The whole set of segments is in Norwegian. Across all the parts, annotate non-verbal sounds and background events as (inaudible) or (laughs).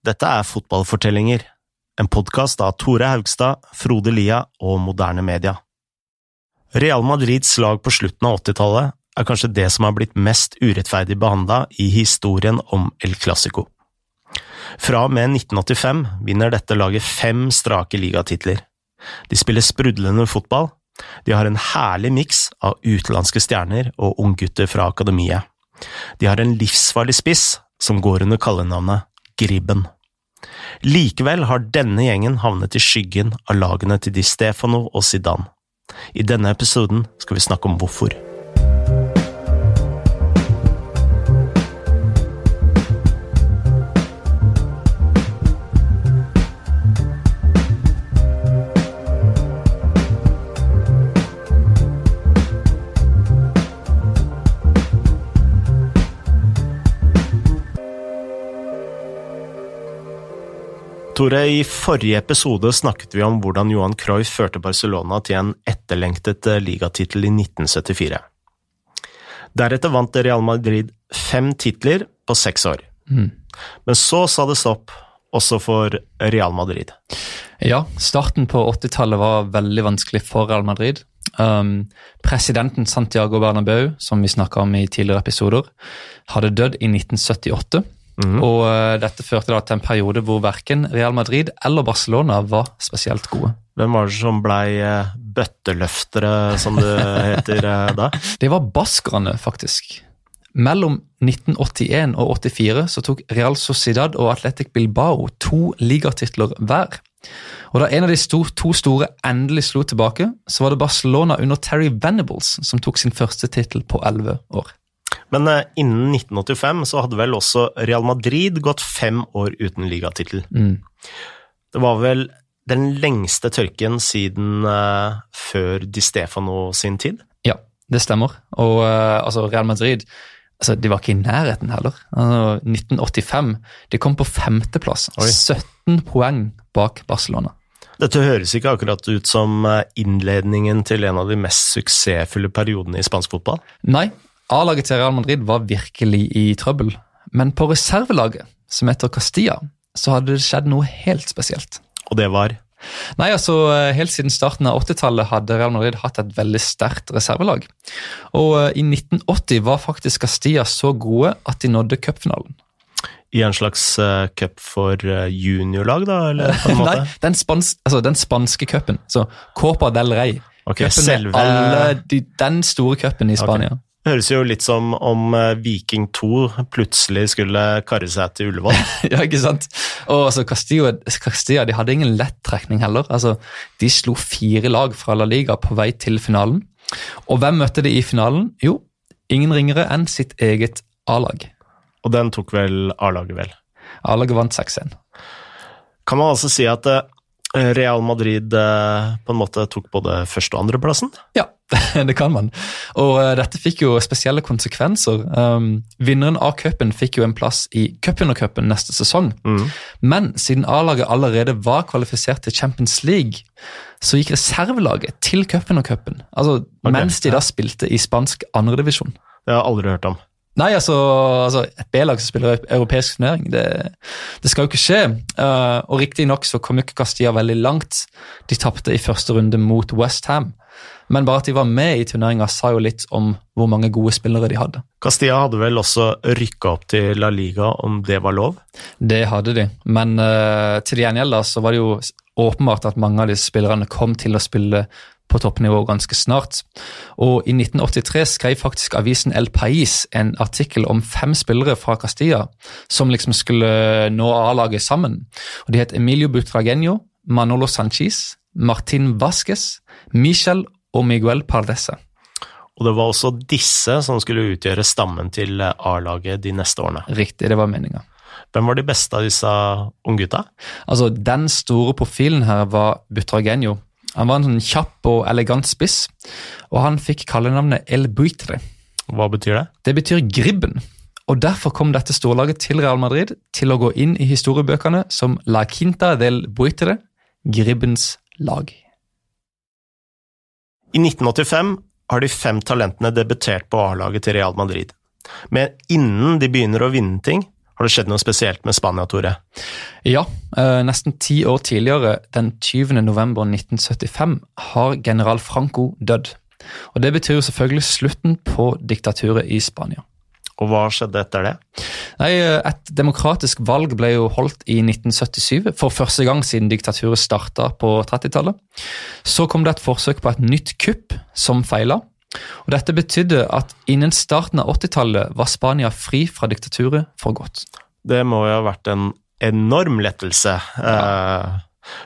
Dette er Fotballfortellinger, en podkast av Tore Haugstad, Frode Lia og Moderne Media. Real Madrids lag på slutten av 80-tallet er kanskje det som har blitt mest urettferdig behandla i historien om El Clásico. Fra og med 1985 vinner dette laget fem strake ligatitler. De spiller sprudlende fotball, de har en herlig miks av utenlandske stjerner og unggutter fra akademiet. De har en livsfarlig spiss som går under kallenavnet Gribben. Likevel har denne gjengen havnet i skyggen av lagene til Di Stefano og Zidane. I denne episoden skal vi snakke om hvorfor. Tore, i forrige episode snakket vi om hvordan Johan Cruyff førte Barcelona til en etterlengtet eh, ligatittel i 1974. Deretter vant Real Madrid fem titler på seks år. Mm. Men så sa det stopp, også for Real Madrid. Ja, starten på 80-tallet var veldig vanskelig for Real Madrid. Um, presidenten Santiago Bernabeu, som vi snakka om i tidligere episoder, hadde dødd i 1978. Mhm. Og uh, dette førte da til en periode hvor verken Real Madrid eller Barcelona var spesielt gode. Hvem var det som blei uh, bøtteløftere, som det heter uh, da? (laughs) Det var baskerne, faktisk. Mellom 1981 og 84 så tok Real Sociedad og Athletic Bilbao to ligatitler hver. Og Da en av de to store endelig slo tilbake, så var det Barcelona under Terry Venables som tok sin første tittel på elleve år. Men eh, innen 1985 så hadde vel også Real Madrid gått fem år uten ligatittel. Mm. Det var vel den lengste tørken siden eh, før Di Stefano sin tid. Ja, det stemmer. Og eh, altså, Real Madrid altså, de var ikke i nærheten heller. Altså, 1985 de kom på femteplass, Oi. 17 poeng bak Barcelona. Dette høres ikke akkurat ut som innledningen til en av de mest suksessfulle periodene i spansk fotball. Nei, A-laget til Real Madrid var virkelig i trøbbel. Men på reservelaget, som heter Castilla, så hadde det skjedd noe helt spesielt. Og det var Nei, altså Helt siden starten av 80-tallet hadde Real Madrid hatt et veldig sterkt reservelag. Og eh, i 1980 var faktisk Castilla så gode at de nådde cupfinalen. i en slags uh, cup for eh, juniorlag, da, eller på en (laughs) måte? Nei, den, spans altså, den spanske cupen. Så Copa del Rey. Okay, Cupen selve alle de, Den store cupen i Spania. Høres jo litt som om eh, Viking 2 plutselig skulle karre seg til Ullevål. (laughs) ja, ikke sant? Og altså, Castilla, Castilla de hadde ingen lett trekning heller. Altså, de slo fire lag fra La Liga på vei til finalen. Og hvem møtte de i finalen? Jo, ingen ringere enn sitt eget A-lag. Og den tok vel A-laget, vel. A-laget vant 6-1. Kan man altså si at eh, Real Madrid eh, på en måte tok både første- og andreplassen? Ja, (laughs) det kan man. Og eh, dette fikk jo spesielle konsekvenser. Um, vinneren av cupen fikk jo en plass i cupundercupen neste sesong. Mm. Men siden A-laget allerede var kvalifisert til Champions League, så gikk reservelaget til cupundercupen. Altså, okay. mens de da spilte i spansk andredivisjon. Det har jeg aldri hørt om. Nei, altså, altså et B-lag som spiller eu- europeisk turnering, det, det skal jo ikke skje. Uh, og riktignok så kom ikke Castilla veldig langt. De tapte i første runde mot Westham. Men bare at de var med i turneringa, sa jo litt om hvor mange gode spillere de hadde. Castilla hadde vel også rykka opp til La Liga, om det var lov? Det hadde de, men uh, til gjengjeld så var det jo åpenbart at mange av disse spillerne kom til å spille på toppnivå ganske snart. Og i 1983 skrev faktisk avisen El País en artikkel om fem spillere fra Castilla som liksom skulle nå A-laget sammen. Og De het Emilio Butragenio, Manolo Sanchez, Martin Vasquez, Michel og Miguel Pardese. Og det var også disse som skulle utgjøre stammen til A-laget de neste årene. Riktig, det var meninga. Hvem var de beste av disse unggutta? Altså, Den store profilen her var Butragueño. Han var en sånn kjapp og elegant spiss, og han fikk kallenavnet El Buitre. Hva betyr det? Det betyr gribben. Og Derfor kom dette storlaget til Real Madrid til å gå inn i historiebøkene som La Quinta del Buitre, gribbens lag. I 1985 har de fem talentene debutert på A-laget til Real Madrid. Men innen de begynner å vinne ting, Har det skjedd noe spesielt med Spania, Tore? Ja, eh, nesten ti år tidligere, den 20. november 1975, har general Franco dødd. Og Det betyr jo selvfølgelig slutten på diktaturet i Spania. Og hva skjedde etter det? Nei, Et demokratisk valg ble jo holdt i 1977, for første gang siden diktaturet starta på 30-tallet. Så kom det et forsøk på et nytt kupp, som feila. Og Dette betydde at innen starten av 80-tallet var Spania fri fra diktaturet for godt. Det må jo ha vært en enorm lettelse. Ja.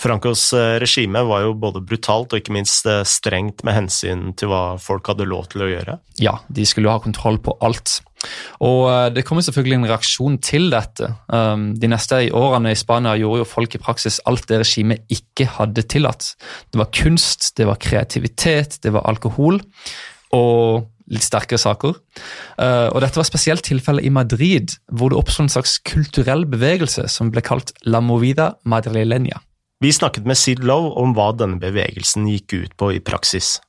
Francos eh, regime var jo både brutalt og ikke minst eh, strengt med hensyn til hva folk hadde lov til å gjøre. Ja, de skulle jo ha kontroll på alt. Og eh, det kom selvfølgelig en reaksjon til dette. Um, de neste årene i Spania gjorde jo folk i praksis alt det regimet ikke hadde tillatt. Det var kunst, det var kreativitet, det var alkohol og litt sterkere saker. Og dette var spesielt tilfellet i Madrid, hvor det oppsto en slags kulturell bevegelse som ble kalt La Movida Madrileña. Vi snakket med Sid Lowe om hva denne bevegelsen gikk ut på i praksis.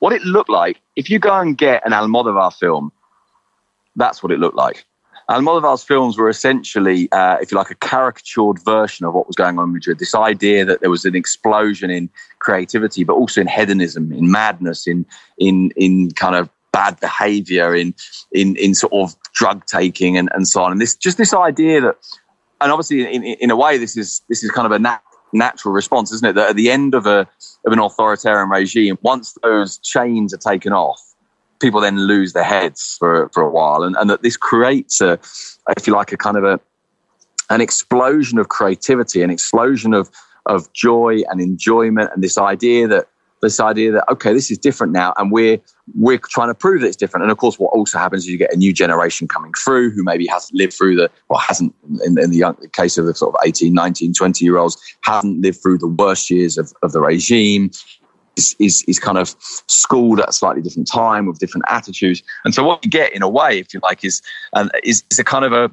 What it looked like, if you go and get an Almodovar film, that's what it looked like. Almodovar's films were essentially, uh, if you like, a caricatured version of what was going on in Madrid. This idea that there was an explosion in creativity, but also in hedonism, in madness, in in in kind of bad behavior, in in in sort of drug taking and, and so on. And this just this idea that and obviously, in, in a way, this is this is kind of a nat- natural response, isn't it? That at the end of a of an authoritarian regime, once those chains are taken off, people then lose their heads for for a while, and, and that this creates a, if you like, a kind of a an explosion of creativity, an explosion of of joy and enjoyment, and this idea that this idea that okay, this is different now, and we're we're trying to prove that it's different. And of course, what also happens is you get a new generation coming through who maybe hasn't lived through the or hasn't in, in the young, case of the sort of 18, 19, 20 year olds hasn't lived through the worst years of, of the regime. Is, is, is kind of schooled at a slightly different time with different attitudes, and so what you get in a way, if you like, is and is, is a kind of a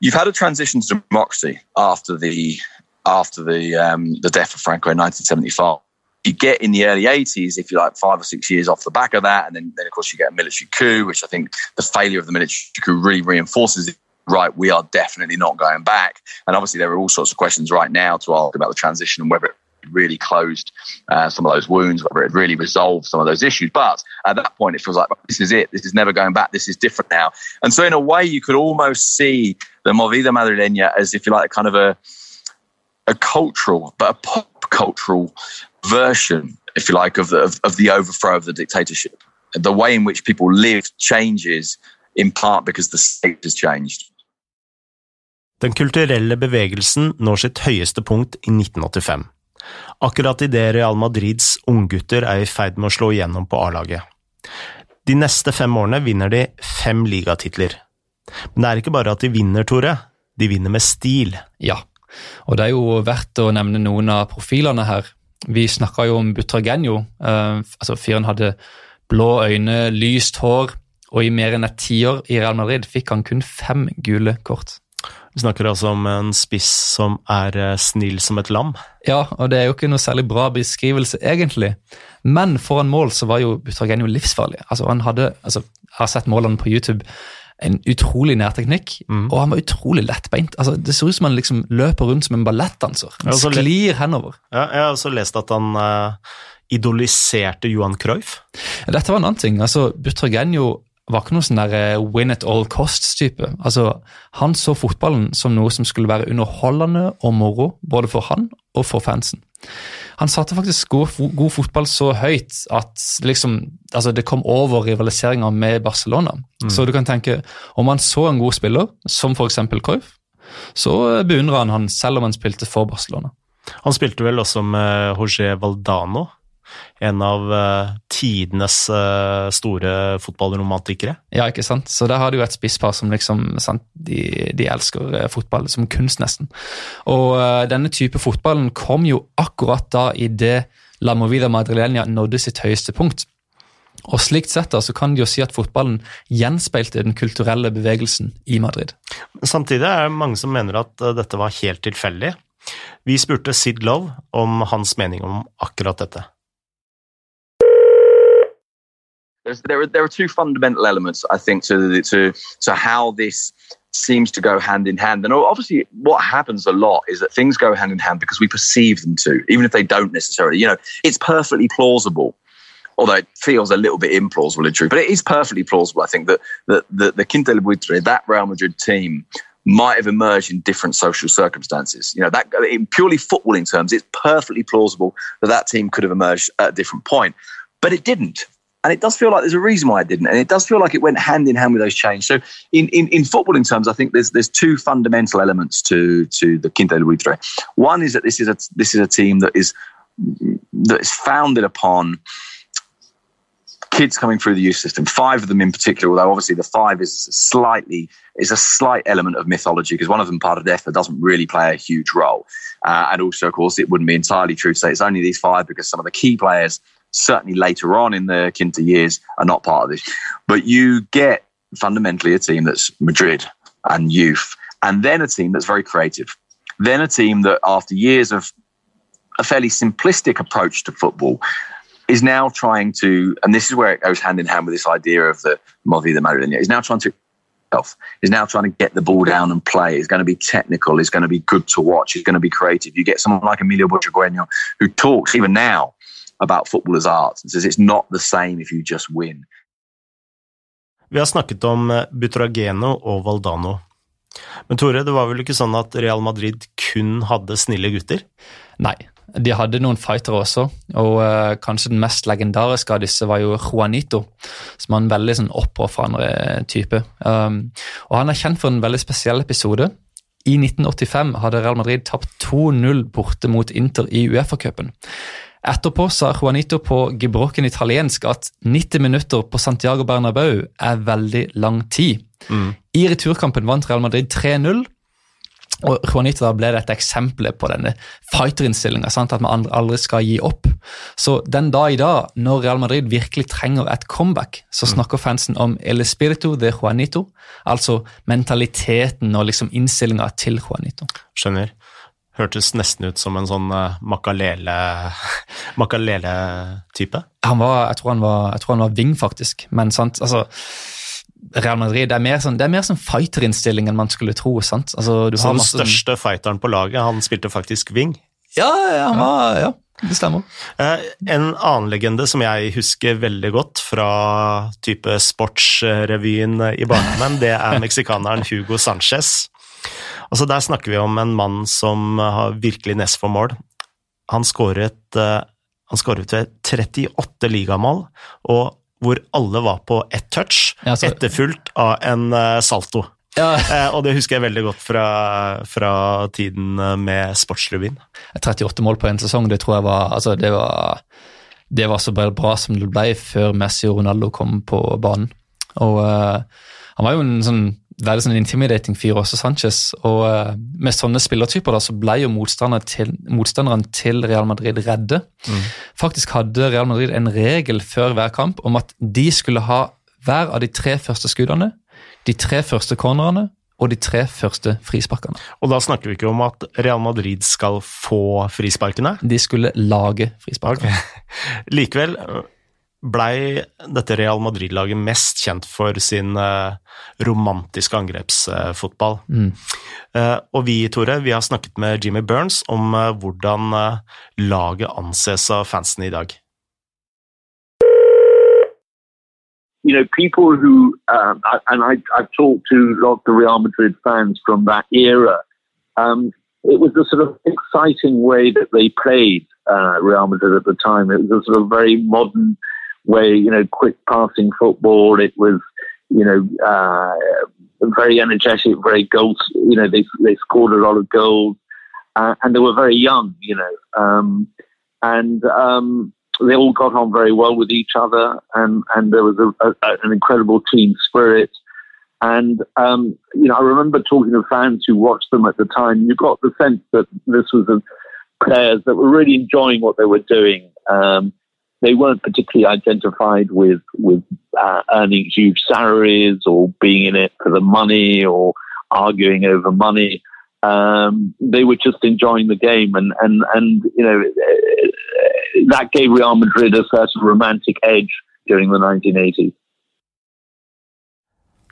you've had a transition to democracy after the after the um, the death of Franco in 1975 you get in the early 80s, if you like, five or six years off the back of that. And then, then, of course, you get a military coup, which I think the failure of the military coup really reinforces it. Right, we are definitely not going back. And obviously, there are all sorts of questions right now to ask about the transition and whether it really closed uh, some of those wounds, whether it really resolved some of those issues. But at that point, it feels like this is it. This is never going back. This is different now. And so, in a way, you could almost see the Movida Madrileña as, if you like, a kind of a a cultural, but a pop cultural version, if you like, of the, of, of the overthrow of the dictatorship. The way in which people live changes in part because the state has changed. Den kulturelle bevegelsen når sitt høyeste punkt i 1985. Akkurat idet Real Madrids unggutter er i ferd med å slå igjennom på A-laget. De neste fem årene vinner de fem ligatitler. Men det er ikke bare at de vinner, Tore. De vinner med stil. Ja, og det er jo verdt å nevne noen av profilene her. Vi snakka jo om Butragenio. Uh, altså Fyren hadde blå øyne, lyst hår, og i mer enn et tiår i Real Madrid fikk han kun fem gule kort. Vi snakker altså om en spiss som er eh, snill som et lam. Ja, og det er jo ikke noe særlig bra beskrivelse, egentlig. Men foran mål så var jo Butragenio livsfarlig. Altså, han hadde, altså, Jeg har sett målene på YouTube en utrolig nærteknikk, mm. og han var utrolig lettbeint. Altså, det ser ut som han liksom løper rundt som en ballettdanser. Han sklir henover. Ja, jeg har også lest at han uh, idoliserte Johan Cruyff. Dette var en annen ting. altså Butragenio var ikke noe sånn der eh, win at all costs-type. Altså, Han så fotballen som noe som skulle være underholdende og moro, både for han og for fansen. Han satte faktisk god, god fotball så høyt at liksom, altså det kom over rivaliseringa med Barcelona. Mm. Så du kan tenke, om han så en god spiller, som f.eks. Cruyff, så beundrer han han selv om han spilte for Barcelona. Han spilte vel også med José Valdano en av uh, tidenes uh, store fotballromantikere. Ja, ikke sant. Så der har du et spisspar som liksom sant, de, de, elsker uh, fotball som kunst, nesten. Og denne type fotballen kom jo akkurat da i det La Movida Madrileña nådde sitt høyeste punkt. Og slikt sett da, så kan de jo si at fotballen gjenspeilte den kulturelle bevegelsen i Madrid. Samtidig er det mange som mener at dette var helt tilfeldig. Vi spurte Sid Love om hans mening om akkurat dette. There's, there are there are two fundamental elements I think to to to how this seems to go hand in hand. And obviously, what happens a lot is that things go hand in hand because we perceive them to, even if they don't necessarily. You know, it's perfectly plausible although it feels a little bit implausible in truth. But it is perfectly plausible, I think, that, that, that the Quinta del Buitre, that Real Madrid team, might have emerged in different social circumstances. You know, that in purely footballing terms, it's perfectly plausible that that team could have emerged at a different point, but it didn't. And it does feel like there's a reason why it didn't, and it does feel like it went hand in hand with those changes. So, in, in, in footballing terms, I think there's there's two fundamental elements to to the Quinta del Buitre. One is that this is a this is a team that is that is founded upon kids coming through the youth system. Five of them in particular, although obviously the five is slightly is a slight element of mythology because one of them, part of Death, doesn't really play a huge role. Uh, and also, of course, it wouldn't be entirely true to say it's only these five because some of the key players, certainly later on in the Quinta years, are not part of this. But you get fundamentally a team that's Madrid and youth, and then a team that's very creative. Then a team that, after years of a fairly simplistic approach to football, is now trying to, and this is where it goes hand in hand with this idea of the Movida Madrileña, is now trying to is now trying to get the ball down and play. Is going to be technical. Is going to be good to watch. Is going to be creative. You get someone like Emilio Butragueño who talks even now about football as art and says it's not the same if you just win. Vi har snakket om eh, Butrageno og Valdano. Men Tore, det var vel ikke sånn at Real Madrid kun hadde snille gutter? Nei, de hadde noen fightere også, og uh, kanskje den mest legendariske av disse var jo Juanito, som var en veldig sånn oppofrende type. Um, og Han er kjent for en veldig spesiell episode. I 1985 hadde Real Madrid tapt 2-0 borte mot Inter i Uefa-cupen. Etterpå sa Juanito på gebrokken italiensk at 90 minutter på Santiago Bernabeu er veldig lang tid. Mm. I returkampen vant Real Madrid 3-0, og Juanito da ble dette eksempelet på denne fighterinnstillinga, at man aldri skal gi opp. Så den dag i dag, når Real Madrid virkelig trenger et comeback, så mm. snakker fansen om el espirito de Juanito, altså mentaliteten og liksom innstillinga til Juanito. Skjønner. Hørtes nesten ut som en sånn Makalele-type. Makalele (laughs) jeg tror han var, jeg tror han var wing, faktisk. Men sant, altså Real Madrid det er mer sånn, det er mer sånn fighterinnstilling enn man skulle tro. sant? Altså, du den største fighteren på laget, han spilte faktisk wing? Ja, han var, ja, det stemmer. Eh, en annen legende som jeg husker veldig godt fra type sportsrevyen i barndommen, det er meksikaneren Hugo Sanchez. Altså, der snakker vi om en mann som har virkelig nest for mål. Han skåret, eh, han skåret 38 ligamål, og hvor alle var på ett touch, ja, så... etterfulgt av en uh, salto. Ja. eh, og det husker jeg veldig godt fra, fra tiden eh, med Sportsrevyen. 38 mål på en sesong, det tror jeg var altså det var, det var så bra som det ble før Messi og Ronaldo kom på banen. Og uh, han var jo en sånn veldig sånn intimidating fyr også, Sanchez. Og uh, med sånne spillertyper da, så ble jo til, motstanderen til Real Madrid redde. Mm. Faktisk hadde Real Madrid en regel før hver kamp om at de skulle ha hver av de tre første skuddene, de tre første cornerne og de tre første frisparkene. Og da snakker vi ikke om at Real Madrid skal få frisparkene? De skulle lage frisparkene. Okay. (laughs) Likevel, blei dette Real Madrid-laget mest kjent for sin uh, romantiske angrepsfotball. Mm. uh, og vi, Tore, vi har snakket med Jimmy Burns om eh, hvordan laget anses av fansen i dag. You know, people who, um, and I, I've talked to a lot of the Real Madrid fans from that era, um, it was a sort of exciting way that they played uh, Real Madrid at the time. It was a sort of very modern way, you know, quick passing football. It was, you know, uh, very energetic, very goals. You know, they they scored a lot of goals, uh, and they were very young. You know, um, and um, they all got on very well with each other, and and there was a, a, an incredible team spirit. And um, you know, I remember talking to fans who watched them at the time. You got the sense that this was a players that were really enjoying what they were doing. Um, they weren't particularly identified with with uh, earning huge salaries or being in it for the money or arguing over money. Um, they were just enjoying the game, and and and you know that gave Real Madrid a certain romantic edge during the 1980s.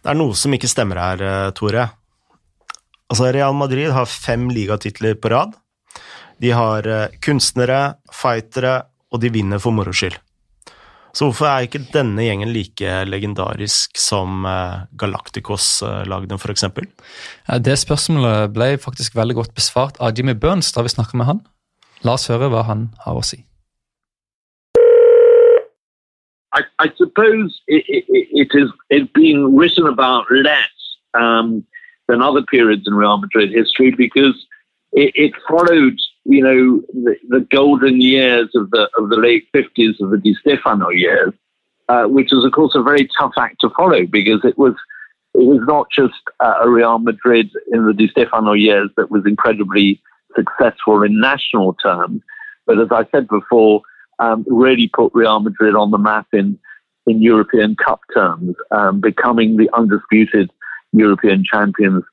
Det er noe som ikke stemmer her, eh, Tore. Altså, Real Madrid har fem ligatitler på rad. De har eh, kunstnere, fightere, og de vinner for moro skyld. Så hvorfor er ikke denne gjengen like legendarisk som eh, Galacticos-lagene, f.eks.? Det spørsmålet ble faktisk veldig godt besvart av Jimmy Burns da vi snakka med han. La oss høre hva han har å si. I, I suppose it, it, it has it's been written about less um, than other periods in Real Madrid history because it, it followed, you know, the, the, golden years of the of the late fifties of the Di Stefano years, uh, which was of course a very tough act to follow because it was it was not just uh, a Real Madrid in the Di Stefano years that was incredibly successful in national terms, but as I said before um, really put Real Madrid on the map in, in European Cup terms, um, becoming the undisputed European champions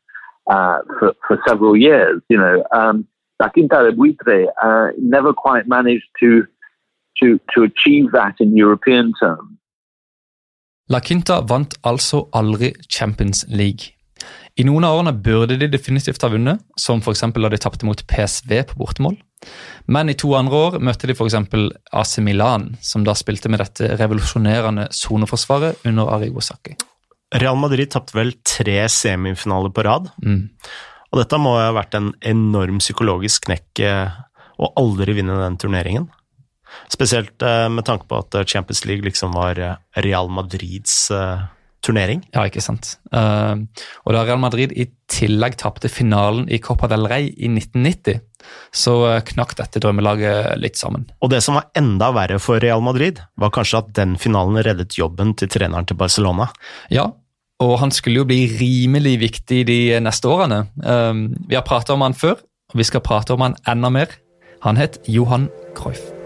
uh, for, for several years. You know, um, La Quinta de Buitre uh, never quite managed to, to, to achieve that in European terms. La Quinta vant altså aldri Champions League. I noen av årene burde de definitivt ha vunnet, som f.eks. da de tapte mot PSV på bortemål. Men i to andre år møtte de f.eks. AC Milan, som da spilte med dette revolusjonerende soneforsvaret under Arrigo Sacchi. Real Madrid tapte vel tre semifinaler på rad. Mm. Og dette må ha vært en enorm psykologisk knekk eh, å aldri vinne den turneringen. Spesielt eh, med tanke på at Champions League liksom var eh, Real Madrids turnering. Ja, ikke sant. Uh, og da Real Madrid i tillegg tapte finalen i Copa del Rey i 1990, så knakk dette drømmelaget litt sammen. Og det som var enda verre for Real Madrid, var kanskje at den finalen reddet jobben til treneren til Barcelona. Ja, og han skulle jo bli rimelig viktig de neste årene. Uh, vi har pratet om han før, og vi skal prate om han enda mer. Han het Johan Cruyff.